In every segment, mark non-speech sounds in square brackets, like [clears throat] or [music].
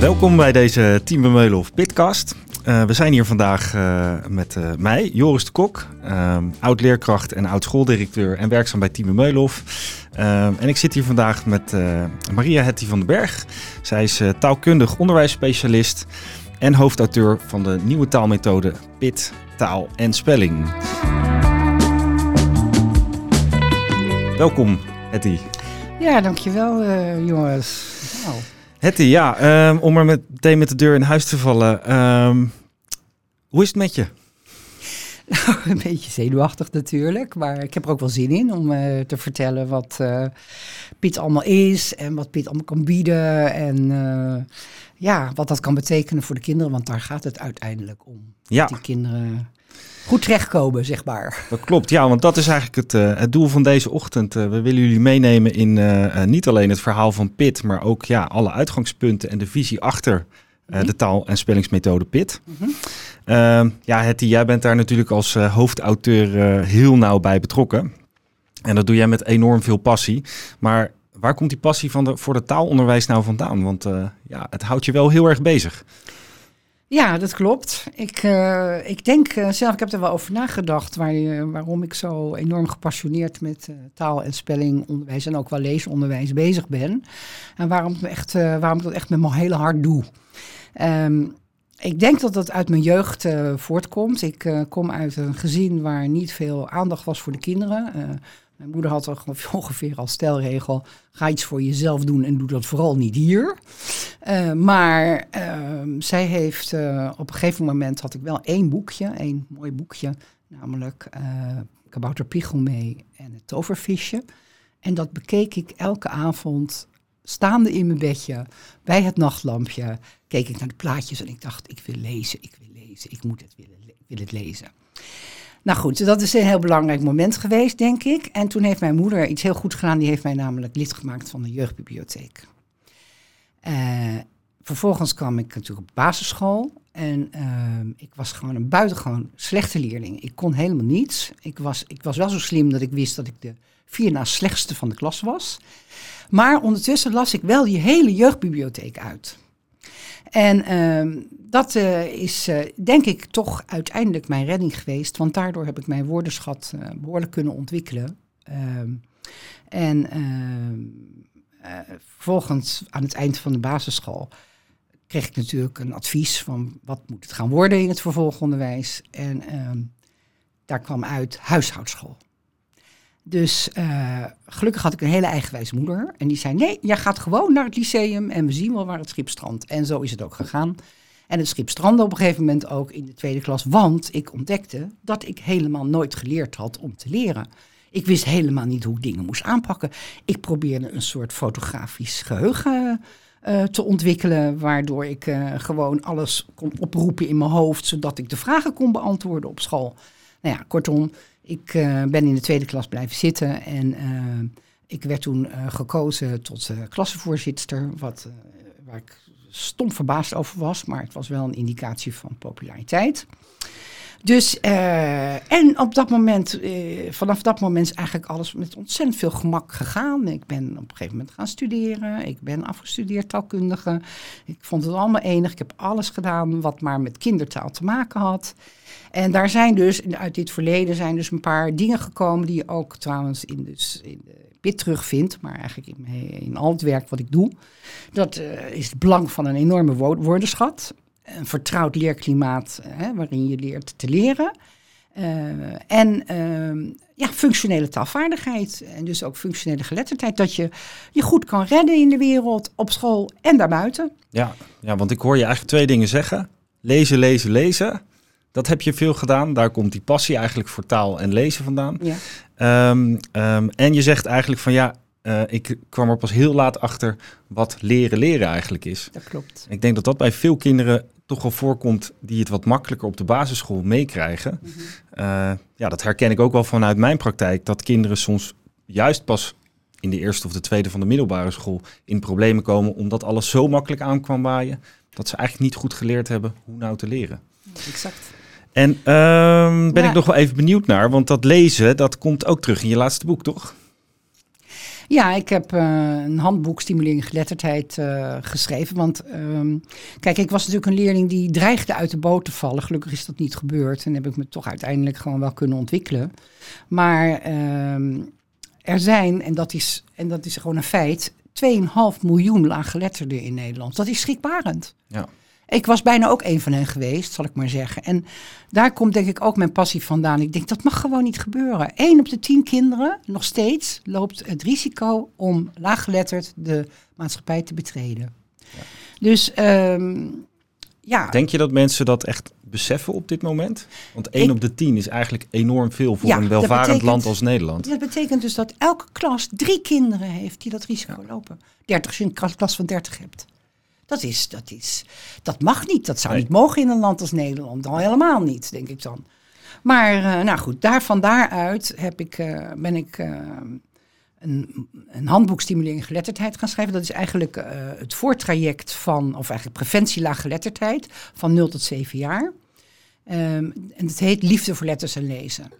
welkom bij deze Team Meulenhof Pitcast. Uh, we zijn hier vandaag uh, met uh, mij, Joris de Kok, oud-leerkracht en oud-schooldirecteur en werkzaam bij Team Meulenhof. en ik zit hier vandaag met Maria Hetty van den Berg. Zij is taalkundig onderwijsspecialist en hoofdauteur van de nieuwe taalmethode PIT, taal en spelling. Welkom, Hetty. Ja, dankjewel, jongens. Wow. Hetty, ja, um, om er meteen met de deur in huis te vallen. Um, hoe is het met je? [laughs] Nou, een beetje zenuwachtig natuurlijk, maar ik heb er ook wel zin in om uh, te vertellen wat uh, Piet allemaal is en wat Piet allemaal kan bieden en uh, ja, wat dat kan betekenen voor de kinderen, want daar gaat het uiteindelijk om. Ja. Die kinderen goed terechtkomen, zeg maar. Dat klopt, ja, want dat is eigenlijk het, uh, het doel van deze ochtend. Uh, we willen jullie meenemen in uh, niet alleen het verhaal van PIT, maar ook ja, alle uitgangspunten en de visie achter mm-hmm. de taal- en spellingsmethode PIT. Mm-hmm. ja, Hetty, jij bent daar natuurlijk als hoofdauteur heel nauw bij betrokken. En dat doe jij met enorm veel passie. Maar waar komt die passie van de, voor het taalonderwijs nou vandaan? Want ja, het houdt je wel heel erg bezig. Ja, dat klopt. Ik, uh, ik denk uh, zelf, ik heb er wel over nagedacht uh, waarom ik zo enorm gepassioneerd met taal- en spellingonderwijs en ook wel leesonderwijs bezig ben. En waarom, echt, waarom ik dat echt met mijn hele hart doe. Um, ik denk dat dat uit mijn jeugd voortkomt. Ik kom uit een gezin waar niet veel aandacht was voor de kinderen. Mijn moeder had [laughs] ongeveer als stelregel: ga iets voor jezelf doen en doe dat vooral niet hier. Uh, maar uh, zij heeft uh, op een gegeven moment had ik wel één boekje, één mooi boekje, namelijk uh, Kabouter mee en het tovervisje. En dat bekeek ik elke avond staande in mijn bedje bij het nachtlampje. Keek ik naar de plaatjes en ik dacht: ik wil lezen, ik wil lezen, ik moet het willen, wil het lezen. Nou goed, dat is een heel belangrijk moment geweest, denk ik. En toen heeft mijn moeder iets heel goed gedaan. Die heeft mij namelijk lid gemaakt van de jeugdbibliotheek. Uh, vervolgens kwam ik natuurlijk op basisschool. En uh, ik was gewoon een buitengewoon slechte leerling. Ik kon helemaal niets. Ik was, ik was wel zo slim dat ik wist dat ik de vier na slechtste van de klas was. Maar ondertussen las ik wel die hele jeugdbibliotheek uit. En uh, dat uh, is uh, denk ik toch uiteindelijk mijn redding geweest. Want daardoor heb ik mijn woordenschat uh, behoorlijk kunnen ontwikkelen. Ehm, en ehm, vervolgens aan het eind van de basisschool kreeg ik natuurlijk een advies van wat moet het gaan worden in het vervolgonderwijs. En daar kwam uit huishoudschool. Dus uh, gelukkig had ik een hele eigenwijze moeder. En die zei: Nee, jij gaat gewoon naar het lyceum en we zien wel waar het schip strandt. En zo is het ook gegaan. En het schip strandde op een gegeven moment ook in de tweede klas. Want ik ontdekte dat ik helemaal nooit geleerd had om te leren. Ik wist helemaal niet hoe ik dingen moest aanpakken. Ik probeerde een soort fotografisch geheugen uh, te ontwikkelen. Waardoor ik uh, gewoon alles kon oproepen in mijn hoofd. Zodat ik de vragen kon beantwoorden op school. Nou ja, kortom, ik uh, ben in de tweede klas blijven zitten en uh, ik werd toen uh, gekozen tot klassenvoorzitter, wat, waar ik stom verbaasd over was, maar het was wel een indicatie van populariteit. Dus, en op dat moment, vanaf dat moment is eigenlijk alles met ontzettend veel gemak gegaan. Ik ben op een gegeven moment gaan studeren. Ik ben afgestudeerd taalkundige. Ik vond het allemaal enig. Ik heb alles gedaan wat maar met kindertaal te maken had. En daar zijn dus, uit dit verleden zijn dus een paar dingen gekomen die je ook trouwens in, dus in de PIT terugvindt, maar eigenlijk in, in al het werk wat ik doe. Dat uh, is het belang van een enorme woordenschat. Een vertrouwd leerklimaat hè, waarin je leert te leren. Uh, en uh, ja, functionele taalvaardigheid en dus ook functionele geletterdheid. Dat je je goed kan redden in de wereld, op school en daarbuiten. Ja, ja, want ik hoor je eigenlijk twee dingen zeggen. Lezen, lezen, lezen. Dat heb je veel gedaan. Daar komt die passie eigenlijk voor taal en lezen vandaan. Ja. Um, um, en je zegt eigenlijk van ja, uh, ik kwam er pas heel laat achter wat leren leren eigenlijk is. Dat klopt. Ik denk dat dat bij veel kinderen toch wel voorkomt die het wat makkelijker op de basisschool meekrijgen. Mm -hmm. uh, ja, dat herken ik ook wel vanuit mijn praktijk. Dat kinderen soms juist pas in de eerste of de tweede van de middelbare school in problemen komen. Omdat alles zo makkelijk aankwam waaien. Dat ze eigenlijk niet goed geleerd hebben hoe nou te leren. Exact. En um, ben ja. ik nog wel even benieuwd naar, want dat lezen, dat komt ook terug in je laatste boek, toch? Ja, ik heb uh, een handboek stimulering geletterdheid uh, geschreven. Want um, kijk, ik was natuurlijk een leerling die dreigde uit de boot te vallen. Gelukkig is dat niet gebeurd en heb ik me toch uiteindelijk gewoon wel kunnen ontwikkelen. Maar um, er zijn, en dat is, en dat is gewoon een feit, 2,5 miljoen laaggeletterden in Nederland. Dat is schrikbarend. Ja. Ik was bijna ook een van hen geweest, zal ik maar zeggen. En daar komt denk ik ook mijn passie vandaan. Ik denk, dat mag gewoon niet gebeuren. Eén op de tien kinderen, nog steeds, loopt het risico om laaggeletterd de maatschappij te betreden. Ja. Dus um, ja. Denk je dat mensen dat echt beseffen op dit moment? Want één op de tien is eigenlijk enorm veel voor een welvarend land als Nederland. Dat betekent dus dat elke klas drie kinderen heeft die dat risico lopen. 30 als je een klas van 30 hebt. Dat, is, dat, is, dat mag niet. Dat zou niet mogen in een land als Nederland. Al helemaal niet, denk ik dan. Maar uh, nou goed, daar, van daaruit heb ik, uh, ben ik uh, een, een handboek stimulering geletterdheid gaan schrijven. Dat is eigenlijk het voortraject van, of eigenlijk preventie laaggeletterdheid van 0 tot 7 jaar. Um, en het heet Liefde voor letters en lezen.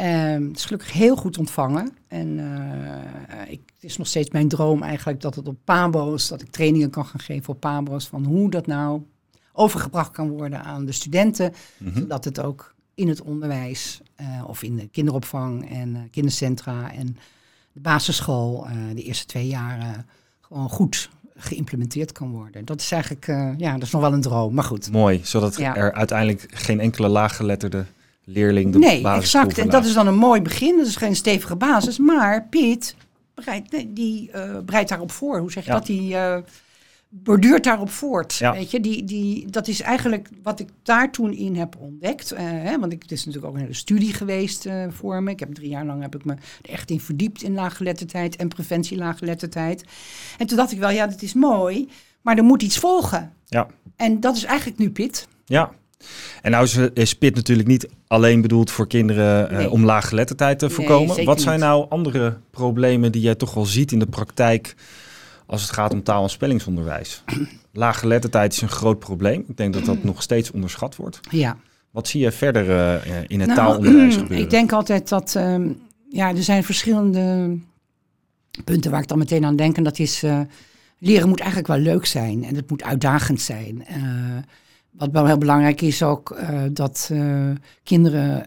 Um, het is gelukkig heel goed ontvangen. En uh, ik, het is nog steeds mijn droom eigenlijk dat het op Pabo's, dat ik trainingen kan gaan geven op Pabo's van hoe dat nou overgebracht kan worden aan de studenten. Mm Zodat het ook in het onderwijs uh, of in de kinderopvang en uh, kindercentra en de basisschool de eerste twee jaren gewoon goed geïmplementeerd kan worden. Dat is eigenlijk, ja, dat is nog wel een droom, maar goed. Mooi, zodat ja. er uiteindelijk geen enkele laaggeletterde leerling de nee, exact. En dat is dan een mooi begin. Dat is geen stevige basis. Maar Piet breidt, die, uh, breidt daarop voor. Hoe zeg je dat? Die uh, borduurt daarop voort. Ja. Weet je, die, die, dat is eigenlijk wat ik daar toen in heb ontdekt. Uh, hè, want ik, het is natuurlijk ook een hele studie geweest voor me. Ik heb drie jaar lang heb ik me er echt in verdiept in laaggeletterdheid en preventie laaggeletterdheid. En toen dacht ik wel, ja, dat is mooi. Maar er moet iets volgen. Ja. En dat is eigenlijk nu Piet. Ja, en nou is SPIT natuurlijk niet alleen bedoeld voor kinderen uh, om laaggeletterdheid te voorkomen. Wat zijn nou andere problemen die jij toch wel ziet in de praktijk als het gaat om taal- en spellingsonderwijs? [clears throat] Laaggeletterdheid is een groot probleem. Ik denk dat dat nog steeds onderschat wordt. Ja. Wat zie je verder uh, in het nou, taalonderwijs [clears throat] gebeuren? Ik denk altijd dat um, ja, er zijn verschillende punten waar ik dan meteen aan denk. En dat is, uh, leren moet eigenlijk wel leuk zijn en het moet uitdagend zijn. Wat wel heel belangrijk is ook uh, dat uh, kinderen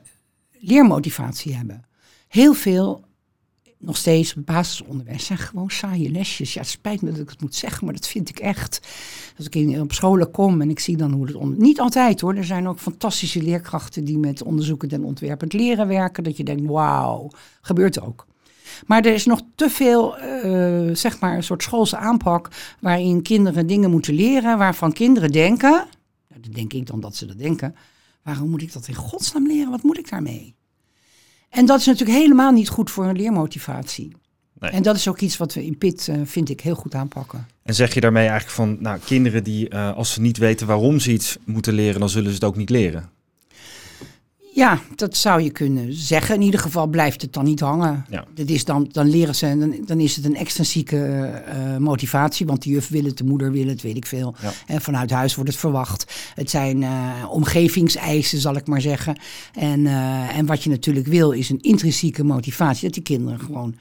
leermotivatie hebben. Heel veel, nog steeds op basisonderwijs, zijn gewoon saaie lesjes. Ja, het spijt me dat ik het moet zeggen, maar dat vind ik echt. Als ik in, op scholen kom en ik zie dan hoe het... On... Niet altijd hoor, er zijn ook fantastische leerkrachten die met onderzoeken en ontwerpend leren werken. Dat je denkt, wauw, gebeurt ook. Maar er is nog te veel, uh, zeg maar, een soort schoolse aanpak waarin kinderen dingen moeten leren waarvan kinderen denken, dan denk ik dan dat ze dat denken. Waarom moet ik dat in godsnaam leren? Wat moet ik daarmee? En dat is natuurlijk helemaal niet goed voor een leermotivatie. Nee. En dat is ook iets wat we in PIT, uh, vind ik, heel goed aanpakken. En zeg je daarmee eigenlijk van, nou, kinderen die, uh, als ze niet weten waarom ze iets moeten leren, dan zullen ze het ook niet leren? Ja, dat zou je kunnen zeggen. In ieder geval blijft het dan niet hangen. Ja. Dat is dan, dan leren ze, dan, dan is het een extensieke uh, motivatie. Want de juf wil het, de moeder wil het, weet ik veel. Ja. En vanuit huis wordt het verwacht. Het zijn uh, omgevingseisen, zal ik maar zeggen. En, uh, en wat je natuurlijk wil, is een intrinsieke motivatie. Dat die kinderen gewoon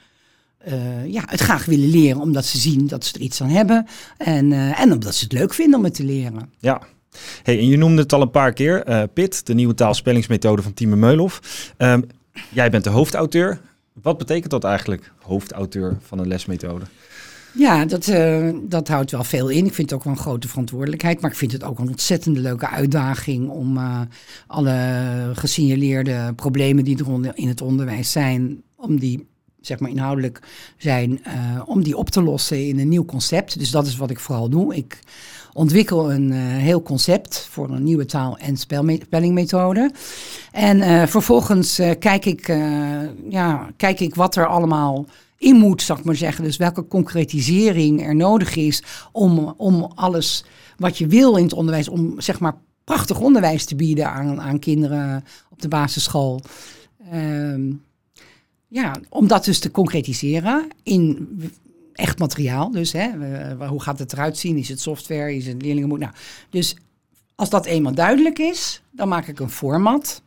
ja, het graag willen leren. Omdat ze zien dat ze er iets aan hebben. En, en omdat ze het leuk vinden om het te leren. Ja, Hey, en je noemde het al een paar keer, uh, PIT, de nieuwe taalspellingsmethode van Timo Meulhof. Um, jij bent de hoofdauteur. Wat betekent dat eigenlijk, hoofdauteur van een lesmethode? Ja, dat, uh, dat houdt wel veel in. Ik vind het ook wel een grote verantwoordelijkheid. Maar ik vind het ook een ontzettend leuke uitdaging om uh, alle gesignaleerde problemen die er in het onderwijs zijn, om die zeg maar inhoudelijk zijn, om die op te lossen in een nieuw concept. Dus dat is wat ik vooral doe. Ik ontwikkel een uh, heel concept voor een nieuwe taal- en spellingmethode. En uh, vervolgens uh, kijk, ik, ja, kijk ik wat er allemaal in moet, zal ik maar zeggen. Dus welke concretisering er nodig is om, om alles wat je wil in het onderwijs, om zeg maar prachtig onderwijs te bieden aan, aan kinderen op de basisschool. Ehm, ja, om dat dus te concretiseren in echt materiaal. Dus hè, hoe gaat het eruit zien? Is het software? Is het leerlingen? Nou, dus als dat eenmaal duidelijk is, dan maak ik een format.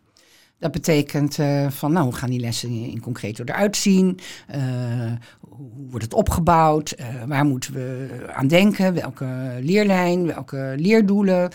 Dat betekent uh, van, nou, hoe gaan die lessen in, concreto eruit zien? Uh, hoe, wordt het opgebouwd? Uh, waar moeten we aan denken? Welke leerlijn? Welke leerdoelen?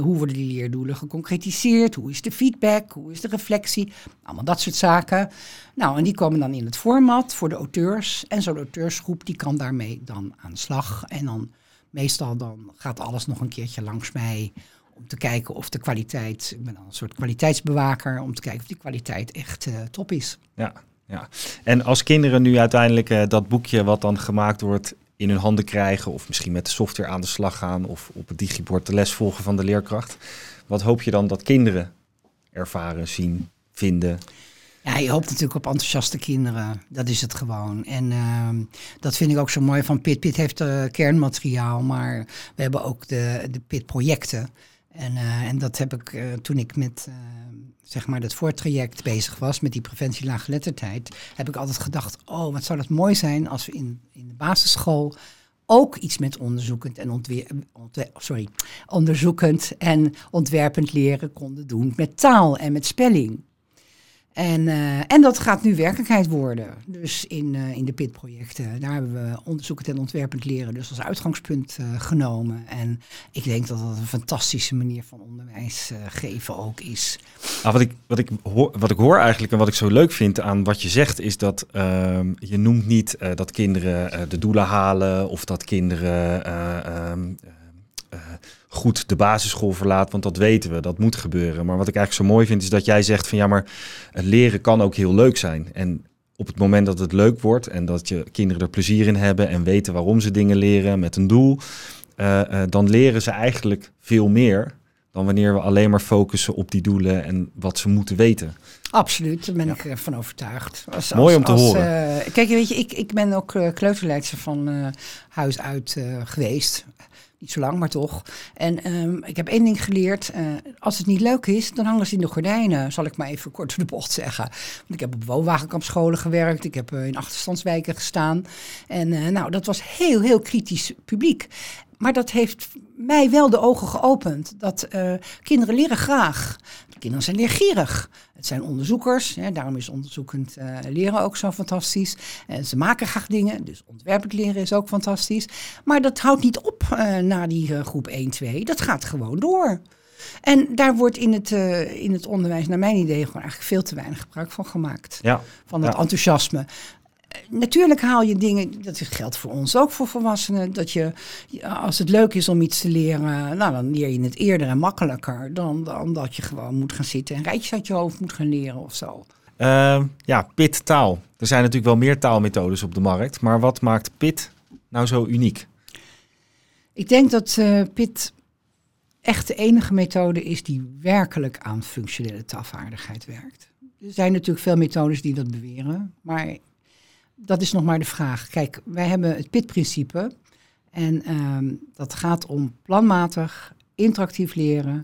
hoe worden die leerdoelen geconcretiseerd? Hoe is de feedback? Hoe is de reflectie? Allemaal dat soort zaken. Nou, en die komen dan in het format voor de auteurs. En zo'n auteursgroep die kan daarmee dan aan de slag. En dan meestal dan gaat alles nog een keertje langs mij om te kijken of de kwaliteit, ik ben dan een soort kwaliteitsbewaker, om te kijken of die kwaliteit echt uh, top is. Ja, ja. En als kinderen nu uiteindelijk uh, dat boekje wat dan gemaakt wordt in hun handen krijgen, of misschien met de software aan de slag gaan, of op het digibord de les volgen van de leerkracht, wat hoop je dan dat kinderen ervaren, zien, vinden? Ja, je hoopt natuurlijk op enthousiaste kinderen. Dat is het gewoon. En uh, dat vind ik ook zo mooi van Pit. Pit heeft uh, kernmateriaal, maar we hebben ook de, de Pit-projecten. En, uh, en dat heb ik uh, toen ik met zeg maar dat voortraject bezig was, met die preventie laaggeletterdheid, heb ik altijd gedacht, oh, wat zou dat mooi zijn als we in, in de basisschool ook iets met onderzoekend en sorry, onderzoekend en ontwerpend leren konden doen met taal en met spelling. En, uh, en dat gaat nu werkelijkheid worden. Dus in, uh, in de PIT-projecten. Daar hebben we onderzoekend en ontwerpend leren dus als uitgangspunt uh, genomen. En ik denk dat dat een fantastische manier van onderwijs geven ook is. Nou, wat, ik, wat, ik hoor, wat ik hoor eigenlijk en wat ik zo leuk vind aan wat je zegt... is dat ehm, je noemt niet dat kinderen de doelen halen... of dat kinderen ehm, goed de basisschool verlaat, want dat weten we, dat moet gebeuren. Maar wat ik eigenlijk zo mooi vind is dat jij zegt van ja, maar het leren kan ook heel leuk zijn. En op het moment dat het leuk wordt en dat je kinderen er plezier in hebben en weten waarom ze dingen leren met een doel, uh, uh, dan leren ze eigenlijk veel meer dan wanneer we alleen maar focussen op die doelen en wat ze moeten weten. Absoluut, daar ben ja. ik uh, van overtuigd. Als, Mooi om te als, horen. Uh, kijk, weet je, ik, ik ben ook uh, kleuterleidster van huis uit geweest. Niet zo lang, maar toch. En um, ik heb één ding geleerd. Uh, als het niet leuk is, dan hangen ze in de gordijnen. Zal ik maar even kort door de bocht zeggen. Want ik heb op woonwagenkampscholen gewerkt. Ik heb uh, in achterstandswijken gestaan. En uh, nou, dat was heel, heel kritisch publiek. Maar dat heeft mij wel de ogen geopend. Dat kinderen leren graag. Kinderen zijn leergierig. Het zijn onderzoekers, hè, daarom is onderzoekend uh, leren ook zo fantastisch. En ze maken graag dingen, dus ontwerpend leren is ook fantastisch. Maar dat houdt niet op uh, na die groep 1, 2. Dat gaat gewoon door. En daar wordt in het, uh, in het onderwijs, naar mijn idee, gewoon eigenlijk veel te weinig gebruik van gemaakt. Ja. Van dat ja. enthousiasme natuurlijk haal je dingen, dat geldt voor ons ook voor volwassenen, dat je als het leuk is om iets te leren, nou dan leer je het eerder en makkelijker dan, dan dat je gewoon moet gaan zitten en rijtjes uit je hoofd moet gaan leren of zo. Uh, ja, PIT taal. Er zijn natuurlijk wel meer taalmethodes op de markt, maar wat maakt PIT nou zo uniek? Ik denk dat uh, PIT echt de enige methode is die werkelijk aan functionele taalvaardigheid werkt. Er zijn natuurlijk veel methodes die dat beweren, maar dat is nog maar de vraag. Kijk, wij hebben het PIT-principe. En um, dat gaat om planmatig, interactief leren,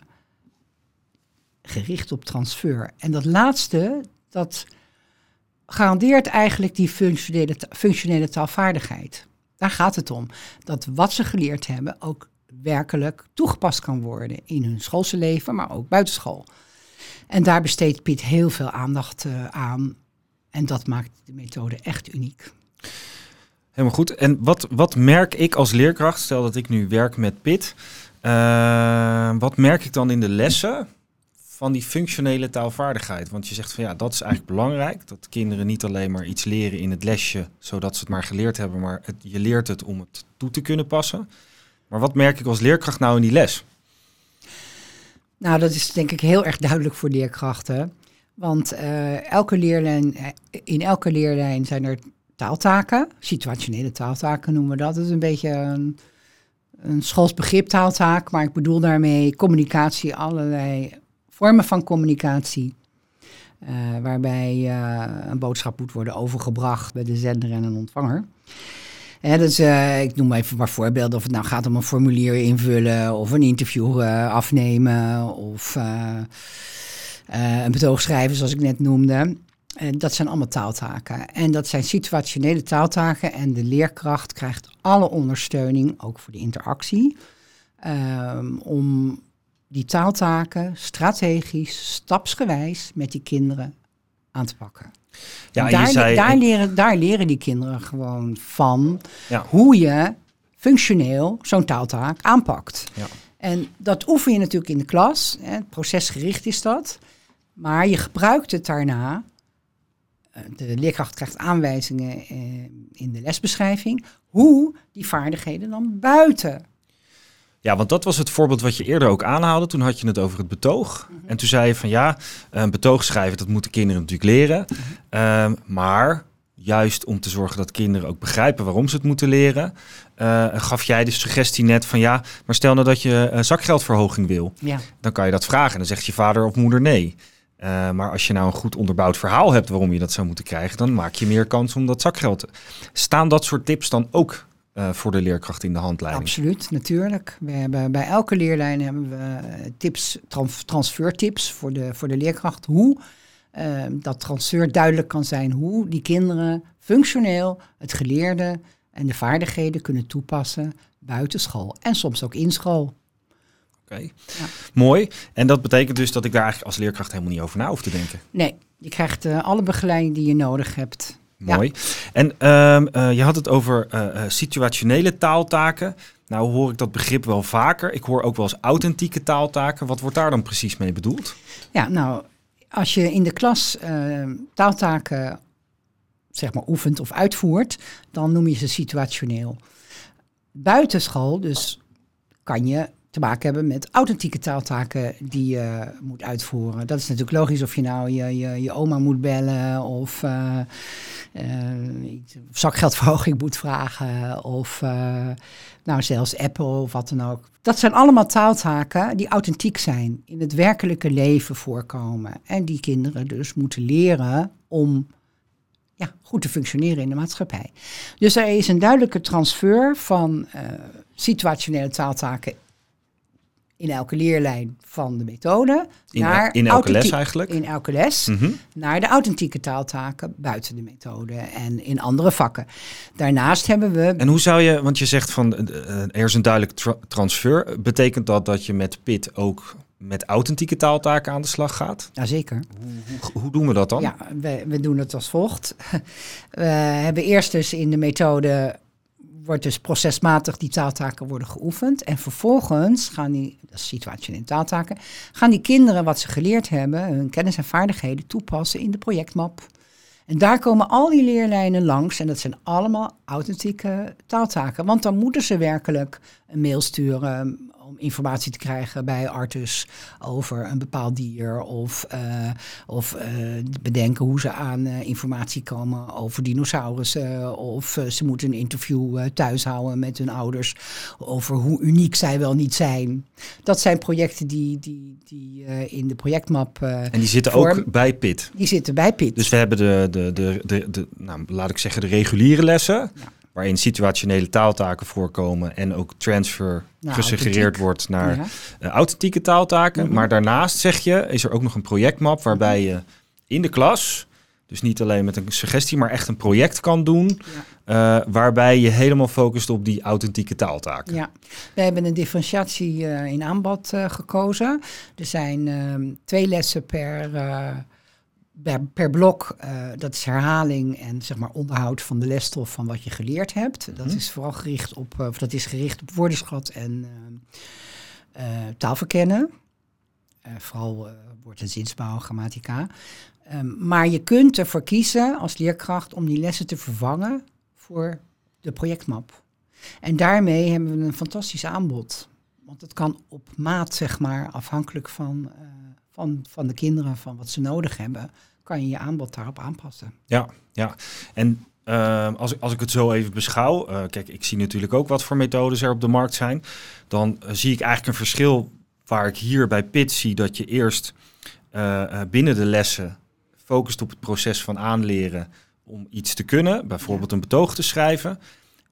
gericht op transfer. En dat laatste, dat garandeert eigenlijk die functionele, taalvaardigheid. Daar gaat het om. Dat wat ze geleerd hebben ook werkelijk toegepast kan worden in hun schoolse leven, maar ook buitenschool. En daar besteedt Piet heel veel aandacht uh, aan. En dat maakt de methode echt uniek. Helemaal goed. En wat, wat merk ik als leerkracht, stel dat ik nu werk met PIT, uh, wat merk ik dan in de lessen van die functionele taalvaardigheid? Want je zegt van ja, dat is eigenlijk belangrijk, dat kinderen niet alleen maar iets leren in het lesje, zodat ze het maar geleerd hebben, maar het, je leert het om het toe te kunnen passen. Maar wat merk ik als leerkracht nou in die les? Nou, dat is denk ik heel erg duidelijk voor leerkrachten. Want uh, elke leerlijn, in elke leerlijn zijn er taaltaken, situationele taaltaken noemen we dat. Dat is een beetje een, een schoolsbegrip taaltaak, maar ik bedoel daarmee communicatie, allerlei vormen van communicatie. Uh, waarbij uh, een boodschap moet worden overgebracht bij de zender en een ontvanger. Hè, dus, ik noem even maar voorbeelden. Of het nou gaat om een formulier invullen of een interview afnemen of een betoog schrijven, zoals ik net noemde. Uh, dat zijn allemaal taaltaken. En dat zijn situationele taaltaken. En de leerkracht krijgt alle ondersteuning, ook voor de interactie, uh, om die taaltaken strategisch, stapsgewijs met die kinderen aan te pakken. Ja, daar, zei, daar, leren, daar leren die kinderen gewoon van Ja. hoe je functioneel zo'n taaltaak aanpakt. Ja. En dat oefen je natuurlijk in de klas. Hè, procesgericht is dat. Maar je gebruikt het daarna. eh, De leerkracht krijgt aanwijzingen eh, in de lesbeschrijving. Hoe die vaardigheden dan buiten. Ja, want dat was het voorbeeld wat je eerder ook aanhaalde. Toen had je het over het betoog. En toen zei je van ja, een betoog schrijven, dat moeten kinderen natuurlijk leren. Ehm, maar juist om te zorgen dat kinderen ook begrijpen waarom ze het moeten leren, eh, gaf jij de suggestie net van ja, maar stel nou dat je een zakgeldverhoging wil. Ja, Dan kan je dat vragen en dan zegt je vader of moeder nee. Eh, maar als je nou een goed onderbouwd verhaal hebt waarom je dat zou moeten krijgen, dan maak je meer kans om dat zakgeld te... Staan dat soort tips dan ook eh, voor de leerkracht in de handleiding? absoluut, natuurlijk. We hebben, bij elke leerlijn hebben we eh, tips, trans- transfertips voor de, voor de leerkracht. Hoe dat transfer duidelijk kan zijn. Hoe die kinderen functioneel het geleerde en de vaardigheden kunnen toepassen buiten school. En soms ook in school. Oké, mooi. En dat betekent dus dat ik daar eigenlijk als leerkracht helemaal niet over na hoef te denken. Nee, je krijgt eh, alle begeleiding die je nodig hebt. Ja. Mooi. En ehm, eh, je had het over eh, situationele taaltaken. Nou hoor ik dat begrip wel vaker. Ik hoor ook wel eens authentieke taaltaken. Wat wordt daar dan precies mee bedoeld? Ja, nou, als je in de klas eh, taaltaken zeg maar oefent of uitvoert, dan noem je ze situationeel. Buitenschool dus kan je te maken hebben met authentieke taaltaken die je moet uitvoeren. Dat is natuurlijk logisch of je nou je, je, je oma moet bellen of eh, eh, iets- zakgeldverhoging moet vragen of eh, nou zelfs appen of wat dan ook. Dat zijn allemaal taaltaken die authentiek zijn, in het werkelijke leven voorkomen. En die kinderen dus moeten leren om ja, goed te functioneren in de maatschappij. Dus er is een duidelijke transfer van eh, situationele taaltaken in elke leerlijn van de methode In, naar in elke les eigenlijk? In elke les Mhm. naar de authentieke taaltaken buiten de methode en in andere vakken. Daarnaast hebben we En hoe zou je, want je zegt van eh, er is een duidelijk tra- transfer. Betekent dat dat je met PIT ook met authentieke taaltaken aan de slag gaat? Ja, zeker. Hoe, hoe doen we dat dan? Ja, we, we doen het als volgt. [laughs] We hebben eerst dus in de methode, wordt dus procesmatig die taaltaken worden geoefend. En vervolgens gaan die, dat is situationele taaltaken, gaan die kinderen wat ze geleerd hebben, hun kennis en vaardigheden toepassen in de projectmap. En daar komen al die leerlijnen langs en dat zijn allemaal authentieke taaltaken. Want dan moeten ze werkelijk een mail sturen om informatie te krijgen bij Artus over een bepaald dier. Of, eh, of eh, bedenken hoe ze aan eh, informatie komen over dinosaurussen. Of ze moeten een interview thuis houden met hun ouders over hoe uniek zij wel niet zijn. Dat zijn projecten die, die, die in de projectmap, En die zitten Vorm- ook bij PIT. die zitten bij PIT. Dus we hebben de, de, de, de, de nou, laat ik zeggen, de reguliere lessen. Ja. Waarin situationele taaltaken voorkomen en ook transfer Nou, gesuggereerd authentiek. wordt naar Ja. eh, authentieke taaltaken. Mhm. Maar daarnaast zeg je, is er ook nog een projectmap waarbij je in de klas, dus niet alleen met een suggestie, maar echt een project kan doen. eh, waarbij je helemaal focust op die authentieke taaltaken. Ja, we hebben een differentiatie eh, in aanbod gekozen. Er zijn ehm, twee lessen per, per, per blok. eh, dat is herhaling en zeg maar onderhoud van de lesstof van wat je geleerd hebt. Dat Mhm. is vooral gericht op, eh, of dat is gericht op woordenschat en eh, taalverkennen. Vooral woord- en zinsbouw, grammatica. Ehm, maar je kunt ervoor kiezen als leerkracht om die lessen te vervangen voor de projectmap. En daarmee hebben we een fantastisch aanbod. Want het kan op maat, zeg maar, afhankelijk van, van, van de kinderen, van wat ze nodig hebben, kan je je aanbod daarop aanpassen. Ja, ja. En ehm, als, ik- als ik het zo even beschouw, eh, kijk, ik zie natuurlijk ook wat voor methodes er op de markt zijn. Dan eh, zie ik eigenlijk een verschil waar ik hier bij PIT zie dat je eerst eh, binnen de lessen focust op het proces van aanleren om iets te kunnen, bijvoorbeeld een betoog te schrijven.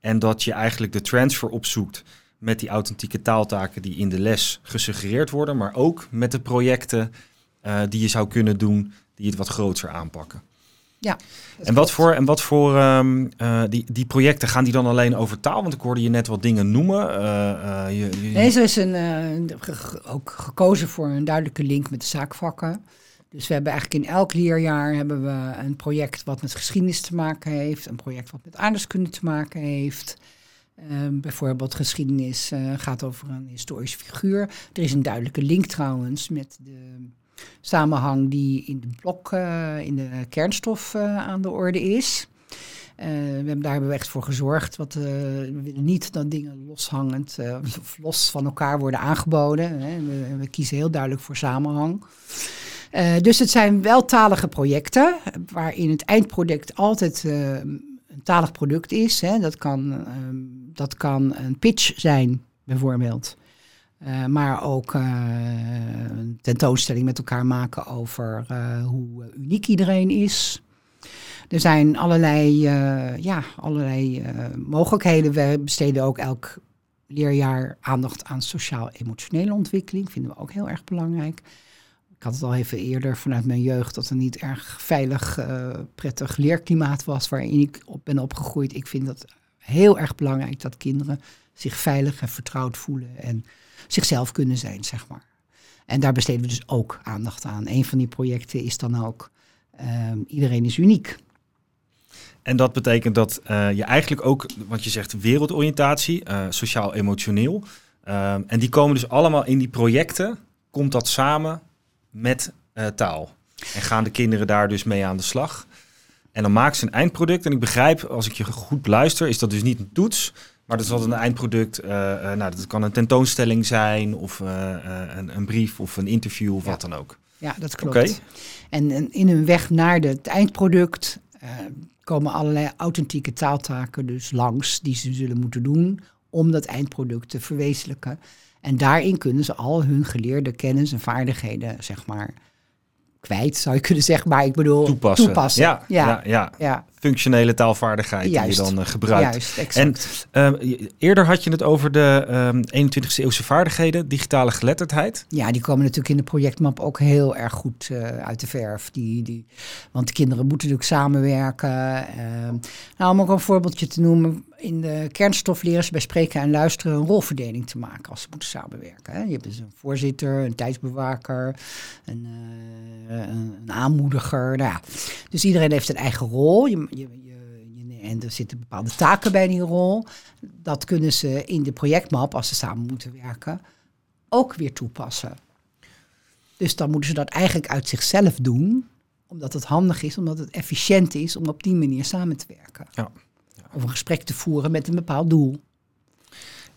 En dat je eigenlijk de transfer opzoekt met die authentieke taaltaken die in de les gesuggereerd worden, maar ook met de projecten die je zou kunnen doen die het wat groter aanpakken. Ja. En wat voor, en wat voor ehm, eh, die, die projecten gaan die dan alleen over taal? Want ik hoorde je net wat dingen noemen. Uh, uh, je, je... Nee, is een, ook gekozen voor een duidelijke link met de zaakvakken. Dus we hebben eigenlijk in elk leerjaar hebben we een project wat met geschiedenis te maken heeft, een project wat met aardrijkskunde te maken heeft. Ehm, bijvoorbeeld geschiedenis gaat over een historische figuur. Er is een duidelijke link trouwens met de samenhang die in de blok, uh, in de kernstof uh, aan de orde is. Uh, we hebben, daar hebben we echt voor gezorgd. Wat, we willen niet dat dingen loshangend of los van elkaar worden aangeboden. Hè. We, we, kiezen heel duidelijk voor samenhang. dus het zijn weltalige projecten, waarin het eindproduct altijd een talig product is. Hè. Dat, kan, dat kan een pitch zijn, bijvoorbeeld. Uh, maar ook een tentoonstelling met elkaar maken over uh, hoe uniek iedereen is. Er zijn allerlei, ja, allerlei mogelijkheden. We besteden ook elk leerjaar aandacht aan sociaal-emotionele ontwikkeling. Vinden we ook heel erg belangrijk. Ik had het al even eerder vanuit mijn jeugd dat er niet erg veilig, prettig leerklimaat was waarin ik op ben opgegroeid. Ik vind dat heel erg belangrijk dat kinderen zich veilig en vertrouwd voelen. En zichzelf kunnen zijn, zeg maar. En daar besteden we dus ook aandacht aan. Een van die projecten is dan ook ehm, iedereen is uniek. En dat betekent dat uh, je eigenlijk ook, wat je zegt, wereldoriëntatie, uh, sociaal-emotioneel. Uh, en die komen dus allemaal in die projecten, komt dat samen met eh, taal. En gaan de kinderen daar dus mee aan de slag. En dan maken ze een eindproduct. En ik begrijp, als ik je goed luister, is dat dus niet een toets, maar dat is altijd een eindproduct. Uh, uh, nou, dat kan een tentoonstelling zijn, of uh, een, een, brief, of een interview, of ja. wat dan ook. Ja, dat klopt. Okay. En, en, in hun weg naar de, het eindproduct komen allerlei authentieke taaltaken dus langs die ze zullen moeten doen om dat eindproduct te verwezenlijken. En daarin kunnen ze al hun geleerde kennis en vaardigheden, zeg maar, kwijt, zou je kunnen zeggen. Maar ik bedoel, toepassen. toepassen. Ja, ja, ja, ja. Functionele taalvaardigheid Juist. die je dan uh, gebruikt. Juist, exact. En uh, eerder had je het over de um, 21e eeuwse vaardigheden, digitale geletterdheid. Ja, die komen natuurlijk in de projectmap ook heel erg goed uit de verf. Die, die, want de kinderen moeten natuurlijk samenwerken. nou, om ook een voorbeeldje te noemen. In de kernstof leren ze bij spreken en luisteren een rolverdeling te maken als ze moeten samenwerken. Hè. Je hebt dus een voorzitter, een tijdsbewaker, een, een, een aanmoediger. Nou ja. Dus iedereen heeft een eigen rol. Je, je, je, en er zitten bepaalde taken bij die rol. Dat kunnen ze in de projectmap, als ze samen moeten werken, ook weer toepassen. Dus dan moeten ze dat eigenlijk uit zichzelf doen, omdat het handig is, omdat het efficiënt is om op die manier samen te werken. Ja. Ja. Of een gesprek te voeren met een bepaald doel.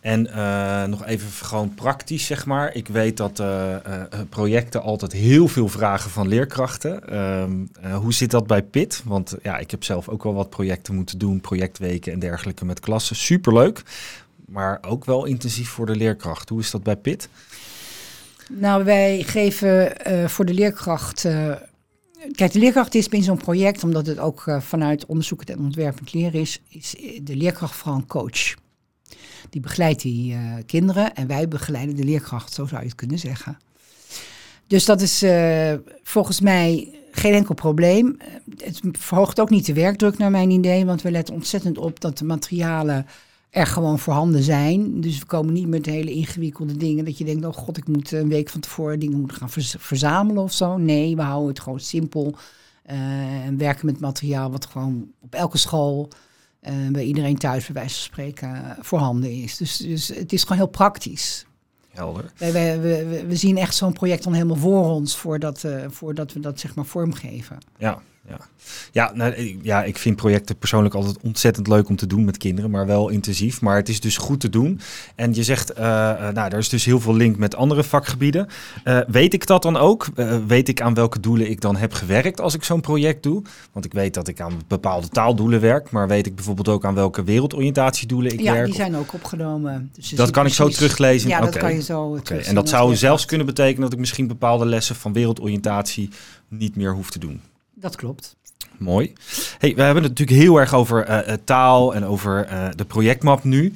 En uh, nog even gewoon praktisch, zeg maar. Ik weet dat uh, uh, projecten altijd heel veel vragen van leerkrachten. Ehm, hoe zit dat bij PIT? Want ja, ik heb zelf ook wel wat projecten moeten doen, projectweken en dergelijke met klassen. Superleuk, maar ook wel intensief voor de leerkracht. Hoe is dat bij PIT? Nou, wij geven voor de leerkracht... Kijk, de leerkracht is in zo'n project, omdat het ook vanuit onderzoek en ontwerpend leren is, is de leerkracht vooral een coach. Die begeleidt die uh, kinderen en wij begeleiden de leerkracht, zo zou je het kunnen zeggen. Dus dat is uh, volgens mij geen enkel probleem. Het verhoogt ook niet de werkdruk naar mijn idee, want we letten ontzettend op dat de materialen er gewoon voorhanden zijn. Dus we komen niet met hele ingewikkelde dingen dat je denkt, oh god, ik moet een week van tevoren dingen moeten gaan verzamelen of zo. Nee, we houden het gewoon simpel en werken met materiaal wat gewoon op elke school uh, bij iedereen thuis, bij wijze van spreken, voorhanden is. Dus, dus het is gewoon heel praktisch. Helder. Wij, wij, we, we zien echt zo'n project dan helemaal voor ons voordat, uh, voordat we dat zeg maar vormgeven. Ja, ja. Ja, nou, ja, ik vind projecten persoonlijk altijd ontzettend leuk om te doen met kinderen, maar wel intensief. Maar het is dus goed te doen. En je zegt, uh, nou, er is dus heel veel link met andere vakgebieden. Uh, weet ik dat dan ook? Uh, weet ik aan welke doelen ik dan heb gewerkt als ik zo'n project doe? Want ik weet dat ik aan bepaalde taaldoelen werk, maar weet ik bijvoorbeeld ook aan welke wereldoriëntatiedoelen ik ja, werk? Ja, die zijn ook opgenomen. Dus dat kan precies... ik zo teruglezen? Ja, okay. dat kan je zo okay. En dat zou zelfs kunnen betekenen dat ik misschien bepaalde lessen van wereldoriëntatie niet meer hoef te doen? Dat klopt. Mooi. Hey, we hebben het natuurlijk heel erg over uh, taal en over uh, de projectmap nu.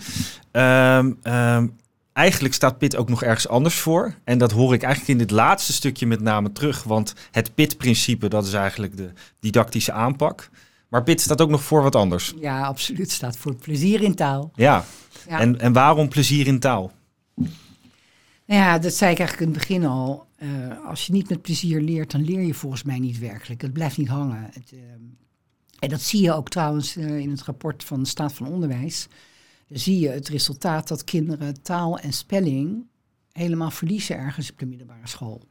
Um, um, eigenlijk staat PIT ook nog ergens anders voor. En dat hoor ik eigenlijk in dit laatste stukje met name terug. Want het PIT-principe, dat is eigenlijk de didactische aanpak. Maar PIT staat ook nog voor wat anders. Ja, absoluut. Staat voor plezier in taal. Ja, Ja. En, en waarom plezier in taal? Nou ja, dat zei ik eigenlijk in het begin al. Eh, als je niet met plezier leert, dan leer je volgens mij niet werkelijk. Het blijft niet hangen. Het, eh, en dat zie je ook trouwens eh, in het rapport van de staat van onderwijs. Dan zie je het resultaat dat kinderen taal en spelling helemaal verliezen ergens op de middelbare school.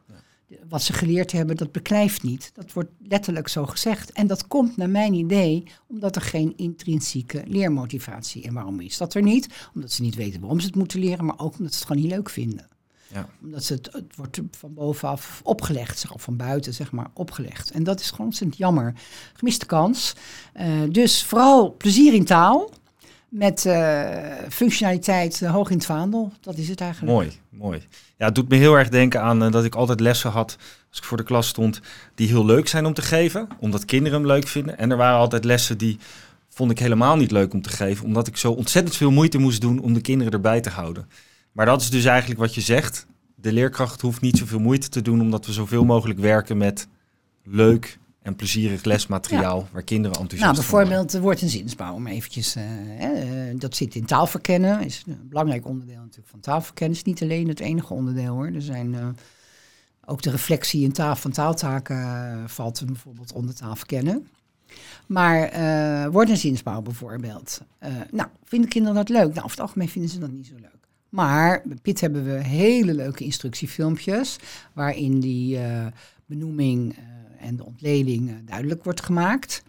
Wat ze geleerd hebben, dat beklijft niet. Dat wordt letterlijk zo gezegd. En dat komt naar mijn idee omdat er geen intrinsieke leermotivatie. En waarom is dat er niet? Omdat ze niet weten waarom ze het moeten leren, maar ook omdat ze het gewoon niet leuk vinden Ja. omdat ze het, het wordt van bovenaf opgelegd, zeg, of van buiten zeg maar opgelegd. En dat is gewoon ontzettend jammer. Gemiste kans. Eh, dus vooral plezier in taal. Met eh, functionaliteit eh, hoog in het vaandel. Dat is het eigenlijk. Mooi, mooi. Ja, het doet me heel erg denken aan dat ik altijd lessen had als ik voor de klas stond, die heel leuk zijn om te geven, omdat kinderen hem leuk vinden. En er waren altijd lessen die vond ik helemaal niet leuk om te geven, omdat ik zo ontzettend veel moeite moest doen om de kinderen erbij te houden. Maar dat is dus eigenlijk wat je zegt. De leerkracht hoeft niet zoveel moeite te doen, omdat we zoveel mogelijk werken met leuk en plezierig lesmateriaal waar kinderen enthousiast Nou, worden. bijvoorbeeld de woord- en zinsbouw, om eventjes... hè, eh, dat zit in taalverkennen, is een belangrijk onderdeel natuurlijk van taalverkennen. is niet alleen het enige onderdeel hoor. Er zijn eh, ook de reflectie in taal van taaltaken valt bijvoorbeeld onder taalverkennen. Maar eh woord- en zinsbouw bijvoorbeeld. Nou, vinden kinderen dat leuk? Nou, over het algemeen vinden ze dat niet zo leuk. Maar bij PIT hebben we hele leuke instructiefilmpjes... waarin die eh, benoeming eh, en de ontleding eh, duidelijk wordt gemaakt...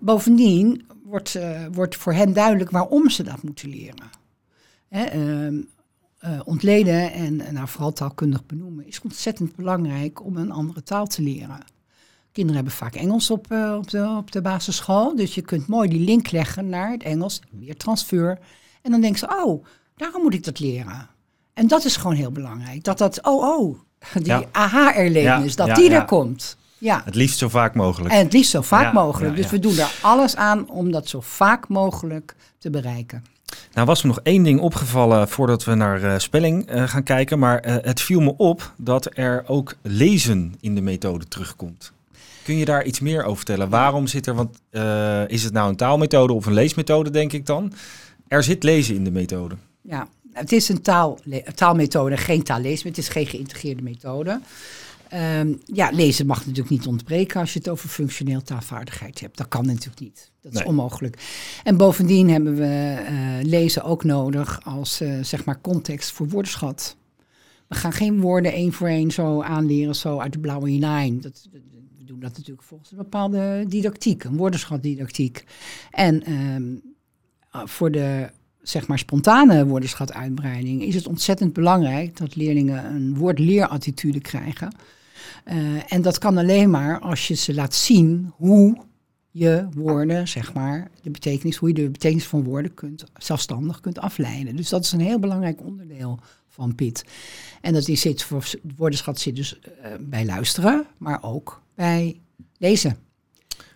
Bovendien wordt, wordt voor hen duidelijk waarom ze dat moeten leren. Hè, ehm, eh, ontleden en eh, nou, vooral taalkundig benoemen is ontzettend belangrijk om een andere taal te leren. Kinderen hebben vaak Engels op, op, de, op de basisschool, dus je kunt mooi die link leggen naar het Engels, weer transfer. En dan denken ze, oh, daarom moet ik dat leren. En dat is gewoon heel belangrijk. Dat dat, oh, oh, die Ja. aha-erlevenis, Ja, dat ja, die er komt. Ja. Het liefst zo vaak mogelijk. En het liefst zo vaak mogelijk. dus we doen er alles aan om dat zo vaak mogelijk te bereiken. Nou was me nog één ding opgevallen voordat we naar eh, spelling eh, gaan kijken. Maar eh, het viel me op dat er ook lezen in de methode terugkomt. Kun je daar iets meer over vertellen? Waarom zit er, want is het nou een taalmethode of een leesmethode denk ik dan? Er zit lezen in de methode. Ja, het is een taal, taalmethode, geen taallezen. Het is geen geïntegreerde methode. Ehm, ja, lezen mag natuurlijk niet ontbreken als je het over functioneel taalvaardigheid hebt. Dat kan natuurlijk niet. Dat is Nee. onmogelijk. En bovendien hebben we eh, lezen ook nodig als eh, zeg maar context voor woordenschat. We gaan geen woorden één voor één zo aanleren, zo uit de blauwe hinein. Dat, we doen dat natuurlijk volgens een bepaalde didactiek, een woordenschatdidactiek. En ehm, ah, voor de zeg maar spontane woordenschatuitbreiding is het ontzettend belangrijk dat leerlingen een woord-leerattitude krijgen. Eh, en dat kan alleen maar als je ze laat zien hoe je woorden, zeg maar, de betekenis, hoe je de betekenis van woorden kunt, zelfstandig kunt afleiden. Dus dat is een heel belangrijk onderdeel van PIT. En dat is zit voor woordenschat zit dus eh, bij luisteren, maar ook bij lezen.